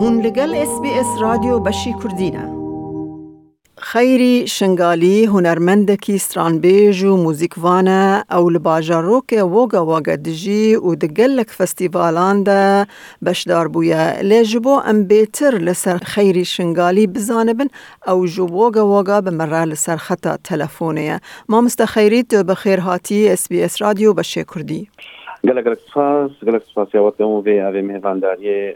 هون لگل اس بی اس رادیو بشی کردینه خیری شنگالی هنرمندکی سترانبیج و موزیکوانه او لباجاروک ووگا ووگا دجی و دگلک فستیوالان ده بشدار بویا لیجبو ام بیتر لسر خیری شنگالی بزانبن او جو ووگا ووگا بمرا لسر خطا تلفونه ما مستخیری تو بخیر هاتی اس بی اس رادیو بشی کردی. گلک سپاس گلک سپاس یا وقتی به اوی مهوانداری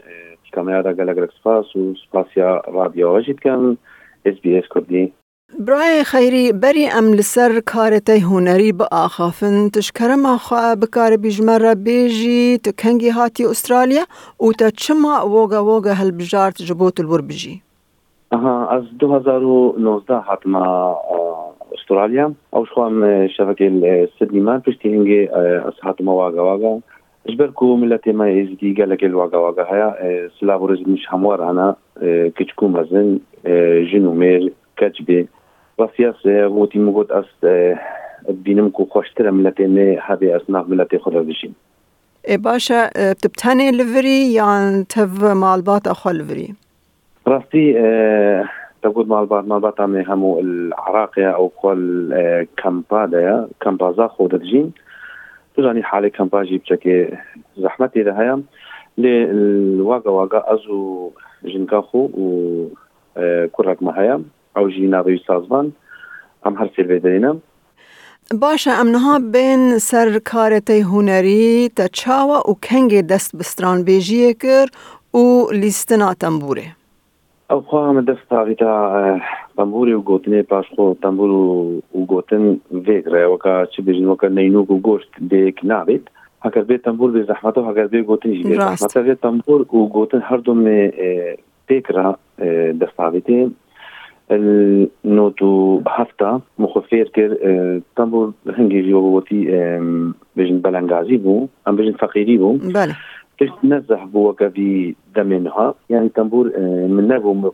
یا رادیو وجد کن إس بي إس كردي. برای خیری بری ام لسر کارتی هنری با آخافن تشکرم خواه بکار بیجمره بیجی تو کنگی هاتی استرالیا و تا چما ووگا ووگا هل بجارت جبوت الور بجی آها از 2019 حتما استرالیا. أو شوام شبكة السدني مان بشتي هنجي أصحات ما واقع واقع اجبركو ملتي ما يزدي قال لك الواقع واقع هيا سلابو رزق مش هموار أنا كتكو مزن جنو مير كتبي راسياس موتي مقود اس بینم کو خوشتره ملتي نه هذه اصناف ملتي خدا بشين ای باشا بتبتني لفري يعني تف مالبات اخو لفري راستي تقول مالبات مالبات عمي همو العراقية أو كل كامبادا كامبازا خود دجين بزانی حالێکم باشی بچەکێ زەحمەتی لە هەیە لێ واگە واگە ئەز و ژنگاخۆ و کوڕێکمە هەیە ئەو ژی ناوی سازبان ئەم هەر سێ بێدەێنم باشە ئەمنها بین سەر کارەتەی هوەری تە چاوە و کەنگێ دەست بستران بێژیە کرد و لیستنا تەمبورێ ئەوخوا ئەمە دەست تاغیدا تاغیتا تنبوری و گوتنی پاش خو تنبور و گوتن ویگره وکا چه بیجن وکا نینوک و گوشت دیک نابید هکر بی تنبور بی زحمتو هکر بی گوتن جی بی زحمتا بی تنبور و گوتن هر دوم فكرة دستاويتي النوتو هفتا مخفير كر تنبور هنجي جووتي بجن بلنغازي بو ام بجن فقيري بو بله كش نزح بو في دمنها يعني تنبور من نبو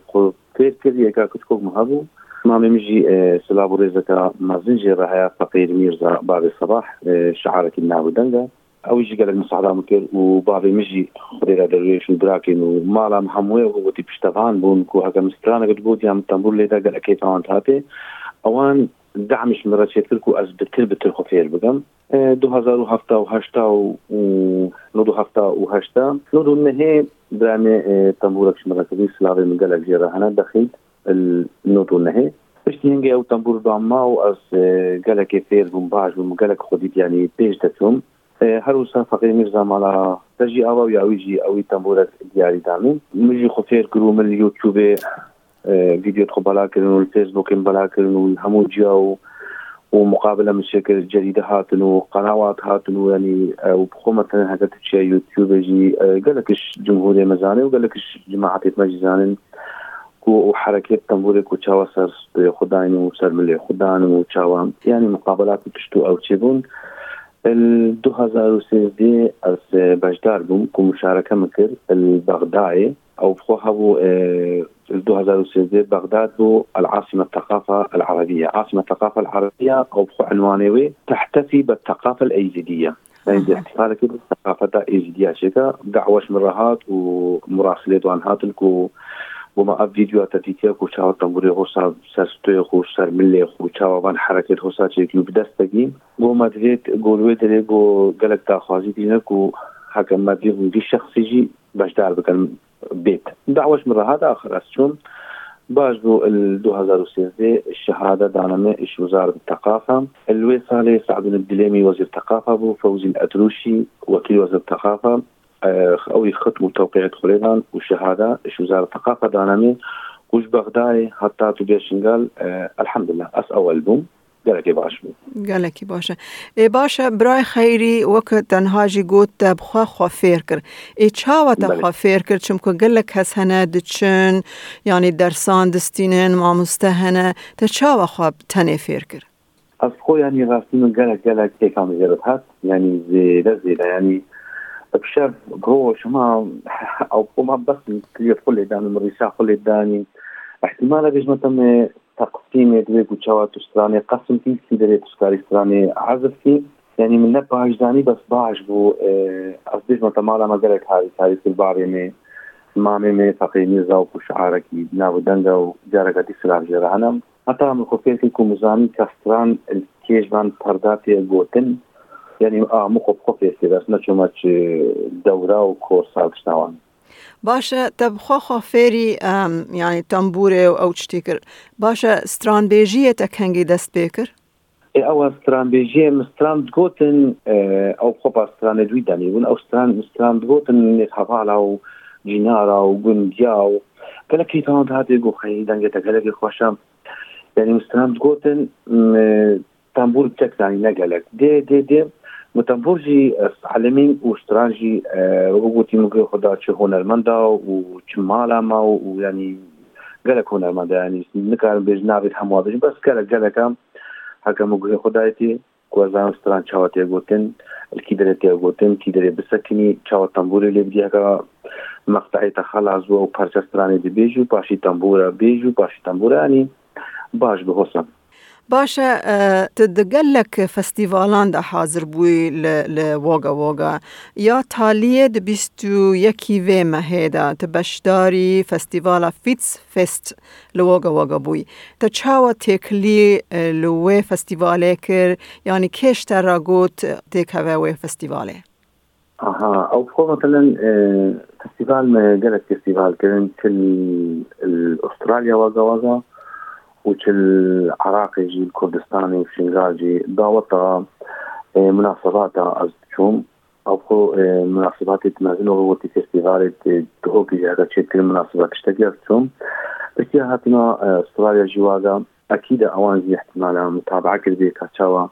كر يكا كتكوك مهابو. ما مجي سلابو رزكا مازنجي راها فقير ميرزا بعد الصباح شعارك الناو دنجا. أو يجي قال المساعدة مكر وبابي مجي خريرا درويش وبراكين ومالا محموية وغوتي بشتغان بون كو هكا مسترانا قد بوت يام تنبول ليدا قال أكيد اوان تاتي أوان دعمش مرة شيتلكو أز بتل بتل خفير بقم. دو هزار و هفتا و هشتا و نو دو نهي برامي تنبورك شمرة كبير سلاوي من قال جيرا هنا دخيل النوتو نهي. باش ينجي أو تنبور دعما و از قال كيفير بمباج ومقالك خديت يعني بيج تتهم هەروسا فقیر میرزا مالا دەژی ئەوە و یاویژی ئەوی تەمبورەت دیاری دامین مژی خۆ فێر کرد و من یوتیوبێ فيديوت خو بلاكرن والفيسبوك بلاكرن والهمو جا ومقابلة من شكل جريده هاتن وقنوات هاتن يعني آه، وبخو مثلا هكا تشي يوتيوب يجي آه، قال لك جمهوريه مزاني وقال لك جماعة مجزانن وحركات تنبورك وتشاوا سر خدان وسر ملي خدان وتشاوا يعني مقابلات تشتو أو تشيبون 2013 از بجدار بوم كمشاركه مشاركة مكر البغدادي أو بخو هبو آه، 2016 بغداد العاصمة الثقافة العربية. عاصمة الثقافة العربية أو عنوان تحتفي بالثقافة الأيزيدية. يعني عند احتفال كده الثقافة دا دعوة شكا دعوش مرهات ومراسلة دوانهات الكو وما أب فيديو تاتيكيا كو شاو تنبوري غوصا سرستوي خو سر ملي خو شاو بان حركت غوصا چيكيو بدستگي وما تريد گولوي دلي گو گلك داخوازي دينا كو حكا ما دي شخصي جي باش دار بيت. دعوش مرة هذا آخر أسشون باش بو ال 2013 الشهاده دانما إيش وزارة الثقافة. الوي صالح سعد الدليمي وزير الثقافة بو فوزي الأتروشي وكيل وزير الثقافة. أو يختموا توقيع خليلان وشهاده إيش وزارة الثقافة دانمي وش بغداي حتى تبيشنقال الحمد لله اس اول بوم گەلێکی باش گەلێکی باشە ئێ باشە برای خەیری وەکە تەنهاژی گوت بخوا خوا فێر کرد. ئێ چاوەتە خوا فێر کرد چمکە گەلە کەس هەنە دچن ینی دەرسان دستینن مامۆستە هەنە تە چاوە خوا تەنێ فێر کرد. ئەس خۆ ینی ڕاستی من گەلک گەلک تێکام ژێرت هات ینی زێرە زێرە ینی بشر هو شما أو ما بس كلية كل داني مريشا كل داني احتمال بيجمع تقسیم دوێ گوچەوە توسترانێ قسم پیسی دەێ توستکاریسترانێ حەزفی یعنی من نە باشدانی بەس باش بوو ئەس دژمە تەمالا مەگەرە کاری تاریخ باێمێ مامێ مێ فەقینی زا و پوشعارەکی ناو دەنگە و جارەکەتی سلاژێرانم هەتا من خۆپێکی کومزانی کەستران کێژبان پەردا پێ گوتن یعنی ئامو خۆ خۆ پێسی دەست نەچۆمە دەورا و کۆرسا شناوان باشه تب خواه فیری یعنی تنبوره و او چتی باشه سترانبیجی تک هنگی دست ای او سترانبیجی مستران دگوتن او خوبا ستران دوی او ستران مستران دگوتن حوالا و جنارا و گندیا و گلکی تان هاتی گو خیلی دنگه تا گلکی خوشم یعنی مستران دگوتن تنبور چک دانی نگلک دی دی دی متنبورجی حلمین او سترانجی وګوتیم ګو خدا چې هنرمند او چې مالا ما او یعنی ګلک هنرمند یعنی نکار به جناب هم واده بس کله ګلکم حکم ګو خدایتی کوزان ستران چاوته ګوتن کی درته ګوتن کی درې بسکنی چاو تنبور لبدی هغه مقطعی ته خلاص وو پرچسترانه دی بیجو پاشی تنبور بیجو پاشی تنبورانی باش به حسن. باشا تدقل لك فستيفالان دا حاضر بوي لواغا واغا يا تاليه د بيستو يكي في مهيدا تبشداري فستيفالا فيتس فيست لواغا واغا بوي تکلی تكلي لوي فستيفالي كر يعني یعنی كيش تراغوت تيك هواوي فستيفالي اها او فوق مثلا فستيفال ما قالت فستيفال كان في استرالیا واغا واغا وش العراقي جي الكردستاني وشنغاجي داوطة مناسبات از شوم أو مناسبات تمازن هو تي فيستيفال تهوكي جاها تشكل مناسبات اشتكي شوم بس هاتنا أستراليا جواغا أكيد أوان زي احتمال متابعة كربي كاتشاوا.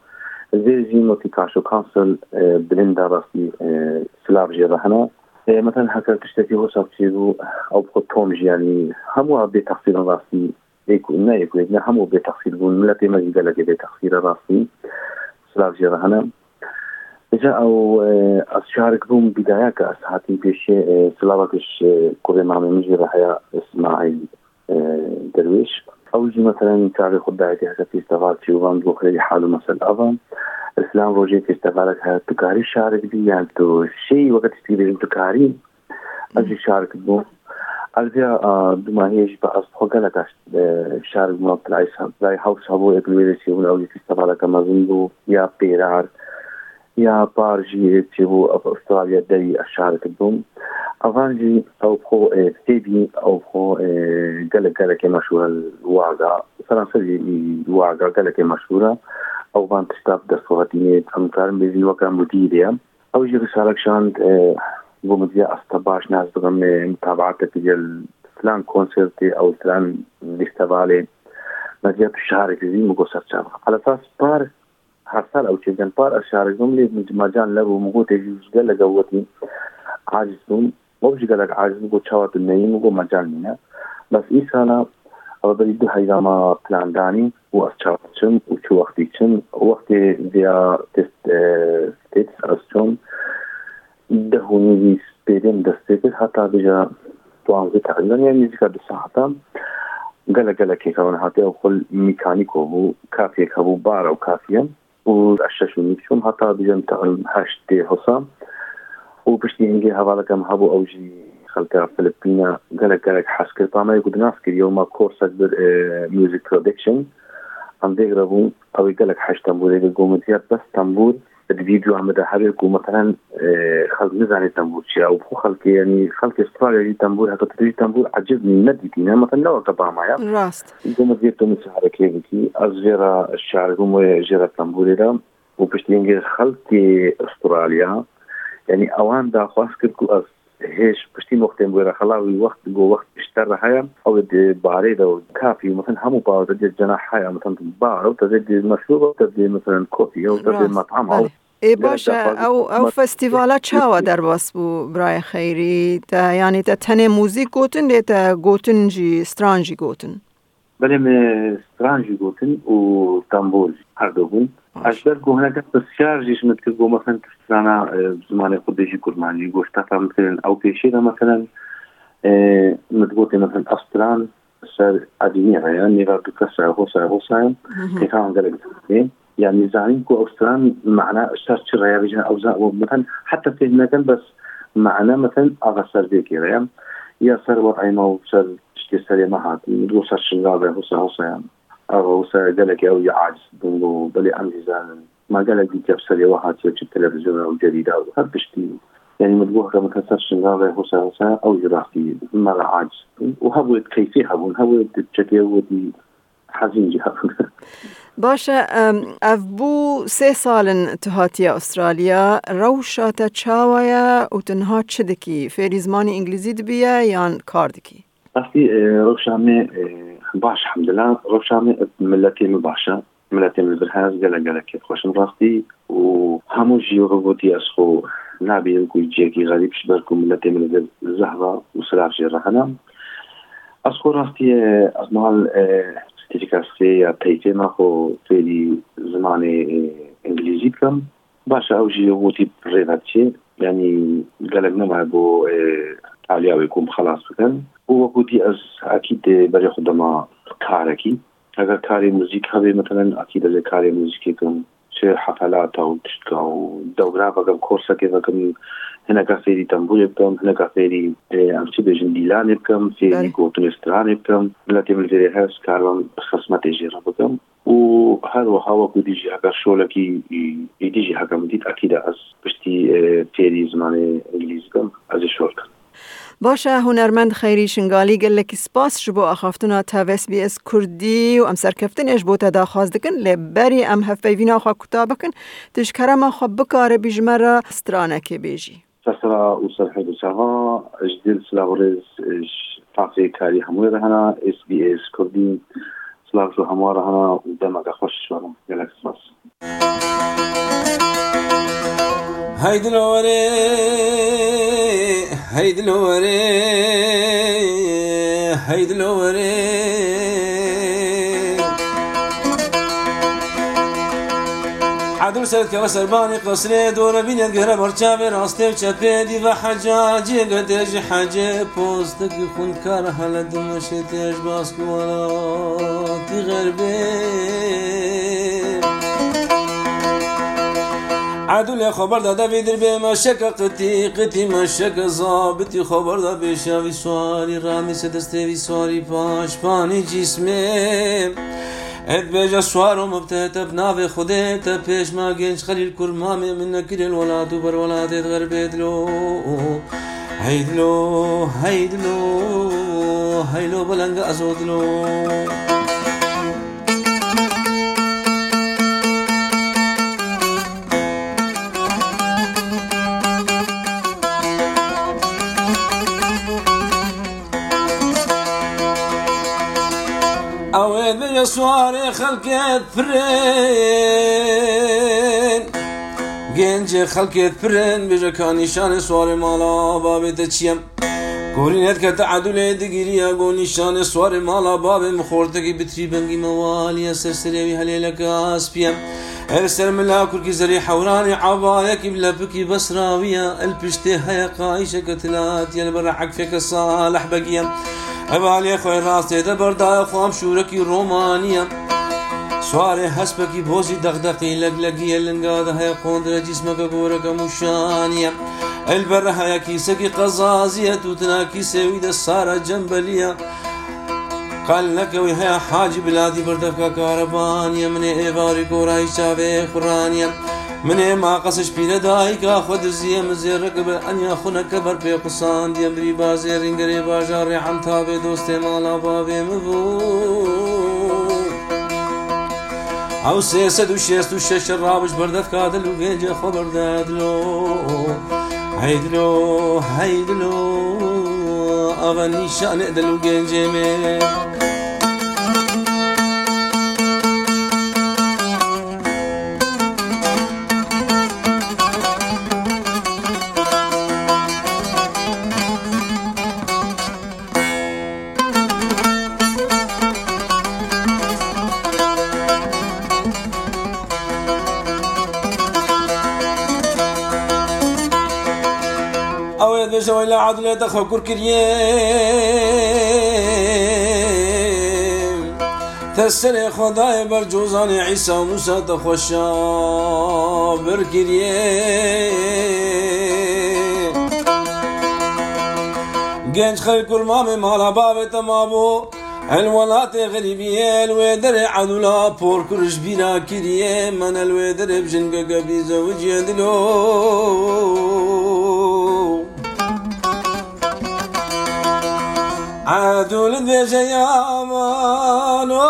زي زي نوتي كاشو كانسل بلندا راسي سلاف جي رهنا مثلا هكا تشتكي هو سابتيرو أو بخو توم يعني همو بتفصيل راسي. يكون يكون همو بتخسير بون ملتي ما قال لك بتخسير راسي. سلاف جرى هنا. جاء أو اشارك بوم بداية كأسهاتي بيش سلافكش كوري معمي مجي رحيا إسماعيل درويش. أو جي مثلا تاريخ الدعيتي هكا في استفادتي وغان بوخري حاله مثلا اظن إسلام روجي في استفادك هكا تكاري شارك دي يعني تو شيء وقت تستيري تكاري أجي شارك بوم Alvia, uh, du mahej ba as hogala ka e, shar ma price ha lai house habo ek lere che un au ki sabala ka mazundu ya perar ya par ji che bu af australia dai ashar ka dum avan ji au pro e tebi au pro e gala gala ke mashura waga fransa ji waga gala ke mashura او بان تشتاب دستواتینه همکار مزین وکا مدیریه او جی رسالک شاند بۆ مزیە ئەستا باش نازغمێ تابعاتێکی گەل فلان کۆنسرتی ئەو فلان لیستەباێ مەزیە شارێکی مگۆ سەرچان علەساس پار هەسال ئەو چێگەن پار ئە شارێکم لێ مجماجان لەبوو مگۆ تێژی زگە لەگەوتی عاجزم وەژ گەلک عاجز بۆ چاوات نەیم بۆ مەجان نە بەس ئیسانە ئەو بەری دو هەیرامە پلاندانی و ئەس چاچم و چوەختی چن؟ وقتی زیا تست ئەس چۆن. أسشم دهونی سپێرێن دەستێکرد هەتا بژە دوانزە تقریبا یان نزیکە دو ساعتا گەلە گەلەکێکەوە هااتێ ئەو خل میکانیکۆ بوو کافێک هەبوو بارە و کافە و شش و نیچوم هەتا بژم هەشت دێ هەسا و پشتی هنگێ هەواڵەکەم هەبوو ئەوژی خەلکە فلپینە گەلک گەلک حسکرد پامای گوت ناسکرد یومە کۆرسەک بر میوزیک پرۆدکشن ئەم دێگرە بوو ئەوەی گەلک هەشتم بوو گومتیات بەستم بوو الفيديو عم هەبێک و مثلا خەڵک نزانێت تەمبور چیە و بخۆ خەڵکی ینی خەڵکی استرالیا تەمبور هەکە تری تەمبور عجب نەدیتینە مثلا لەوەکە بامایە ڕاست گومەت مسارەکێکی ئەس ژێرە شارگوم ژێرە تەمبورێرە و پشتینگە خەڵکی استرالیا ینی ئەوان داخواست کرد و ئەس هێش پشتی مختێن بۆێرە خەڵاوی وقت گۆ وقت بیشتر هەیە ئەو بارەی دە کافی مثل هەموو باوە دێت جنا حیا مثل باو دەێت مەسلوب دەێ مثلن کۆپی ئەو دەێ مەتام ئەو ئێ باشە ئەو ئەو فستیڤالە چاوە دەرباس بوو برای خەیری تا یانی تە تەنێ موزیک گوتن دێتە گوتنجی سترانجی گوتن؟ بەێ سترانجی گوتن و تەمبۆل هەردوو بوون بون اشبر گوهنه که بسیار جیش متکر گو مثلا تسترانا زمان خودشی کرمانی گوشتا مثلا أو پیشی مثلا متقوتي مثلا استران سر يعني نيرا دكسر هو سر هو سر كان قال يعني زعيم كو أستران معنا شر شر يا بيجنا أو مثلا حتى في المكان بس معنا مثلا أغسر ذيك يعني یا سەر وەڕایمە و سەر شتێ سەرێ مەهات دو سەر شنگاڵێ حوسە حوسیان ئەوسە گەلێکی ئەو عاجز بوون و بەێ ئەم دیزانن ماگەلێک هاتیە چ تەلەڤزیۆن و جەریدا و هەر پشتی يعني مدبوح كما كسر أو جراحتي مرة عاجز. وهبوت كيفي هبون. هبوت تشكي ودي حزين جي هبون. باشە ئەف بوو سێ ساڵن تهاتیە ئوسترالیا ڕەوشاتە چاوایە و تنها چ دکی فێری زمانی ئینگلیزی دبیە یان کاردکی ئەستی ڕۆشامێ باش حمدلا ڕۆشامێ ملەتی باشە ملەتی برهاز گەلە گەلەکێت خۆشم ڕاستی و هەموو ژی ڕبوتی ئەسخۆ نابێ کوی جێکی غەریبش بەرکو ملەتی من زەهوا و سلاافژێ ڕەهەنا ئەسخۆ ڕاستی ئەزمال تریکاسێ یا پەیتێ ماخۆ فێری زمانی ئینگلیزی بکەم باشە ئەو ژی وتی ڕێدات چێ ینی گەلک نەما بۆ تالیاوی کوم خلاص بکەن و وەکوتی ئەس ئاکیت بەرێ خودەما کارێکی ئەگەر کاری موزیک هەبێ مثلەن ئاکی دەزێ کاری موزیکێکم چه حفلات و تشتکا و دەورا بەگەم کۆرسەکێ بەکەم هەنەکە فێری تەمبورێ بکەم هەنەکە فێری ئەمچی بێژن دیلانێ بکەم فێری گۆتنسترانێ بکەم لەتی ملێری هەست کارم خسمەتی ژێرە بکەم و هەروە هاوەکو دیژی هەگەر شۆلەکی دیژی هەکەم دیت ئەکیدا ئەس پشتی فێری زمانی ئینگلیز بکەم ئەزی شۆلکەم باشه هنرمند خیری شنگالی گل که سپاس شبو اخافتنا تا ویس بی اس کردی و ام سرکفتنش بوتا دا خواست دکن لبری ام هفیوینا خواه کتاب کن تشکره ما خواه بکاره بیجمره سترانه که بیجی تسرا و سرحد اجدیل جديد سلاوريز اش فاقي كاري هموير هنا اس بی اس کردی سلاو شو و دمگه خوش شوارم يلاك سپاس. هيدي الوري هيدي الوري هيدي الوري عدل سرد كما سرباني قصري دور بين القهر برشابي راستي وشابي دي وحجاجي قديش حاجة بوستك يخون كار هلا دمشتيش باسكو ولا تغربي عدل خبر داده بیدر به مشک قتی قتی مشک زابطی خبر دا بشاوی سواری رامی سدسته سواری پاش پانی جسمه. اد بجا سوارو مبتهت بناوي خديت بيش ما جنش خليل كرمامي من نكر الولاد وبر ولاد غربيت له هيدلو هيدلو هيلو بلنگ ازودلو. سواري خلقت فرين گنج خلقت فرين بجا كان نشان سواري مالا بابي تچيم گورینت که تعدل دگیریا گو نشان سوار مالا باب مخورتکی بتری بنگی موالیا سرسریوی هلیلک آسپیم. ارسل ملاكر كي زري حوراني عبايك بلبكي بسراوية البشتي هيا قايشة كتلات يلبر حق فيك الصالح ئەوالێ خۆی ڕاستێدە بەردایە خام شوورەکی ڕۆمانە سوارێ هەسپەکی بۆزی دەغدەقی لەگ لەگیە لنگادە هەیە قۆندرە جیسمەکە گۆرەکە موشانە ئەلبەرە هەیەکی سەکی قەزازیە توتناکی سێویدە سارە جەمبەلیە. قەلەکەوی هەیە حاجی بلادی بردەکە کارەبانە منێ ئێواری گۆڕایی چاوێ خوڕانە منێ ماقەسش پیرە دایکا خۆ دزیە مزێڕەکە بە ئەنیا خونەکە بەر پێ قوسان. دیەمری بازێ ڕنگەرێ باژار ڕێحم تا بێ دۆستێ ماڵا باێ مبوو ئەو سێسە و شێست و شەشە ڕابش بەردەف کادل و گێنجە خۆ بەردەدلۆ. هەیدلۆ هەیدلۆ ئەوە نیشانێ دەل و گەنجێ مێ. عدل دخو کرکریم تسر خدای بر جوزان عیسی و موسی تخوشا برکریم گنج خەی کورمامی ماڵا بابێتە مابوو الوڵاتی غریبیە لێ دەرێ عدولا پۆر کوش بیرا کریە منە لێ دەرێ بژنگە گەبی زەوجێ دلۆ عدول بێژە یامانۆ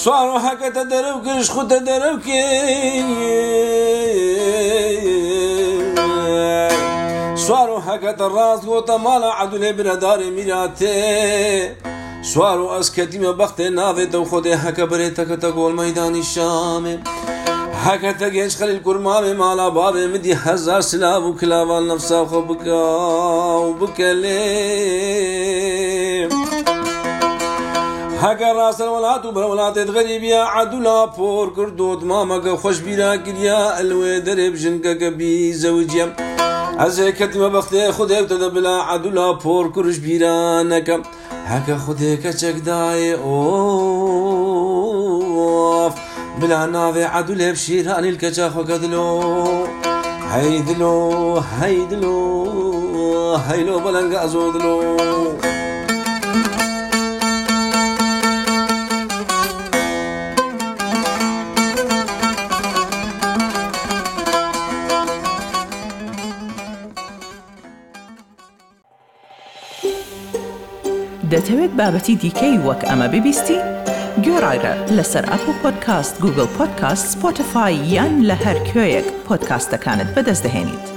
سوار و حەکەتە دەرەو گرش خودە دەرەو کێ سوار و حەکەتە ڕاست گۆتە ماڵە عەدولێ برەدارێ میراتێ سوار و ئەسکەتیمە بەختێ ناوێتە و خۆدێ هەکە برێتەکەتە گۆڵ مەدانی شامێ هەکەتە گەنج خەلیل کورمامێ ماڵا بابێ مدی هەزار سلااو و کلاوان نەفساخە بکە و بکە لێ هەگە ڕاستە وڵات و بەوڵاتێت غەریبیا عدولا پۆر کردوت مامەگە خۆش بیراگریا ئەلوێ دەرێ بژنگەگە بی زەوجیم ئەزێ کەتیمە بەختێ خودێک دەدە بلا عدولا پۆر کوش بیرانەکەم هەکە خودێکە چەکدایێ ئۆ بلا عدولێ شیرانی کە چاخۆکە دلۆ هەیدلۆ هەیدلۆ هەیلۆ بەلەنگە ئەزۆ دلۆ. دەتەوێت بابەتی دیکەی وەک ئەمە ببیستی؟ گۆڕایرە لەسەر ئەپ و پۆدکاست گوگل پۆدکاست سپۆتفاای یان لە هەر کوێیەک پۆدکاستەکانت بەدەستدەێنیت.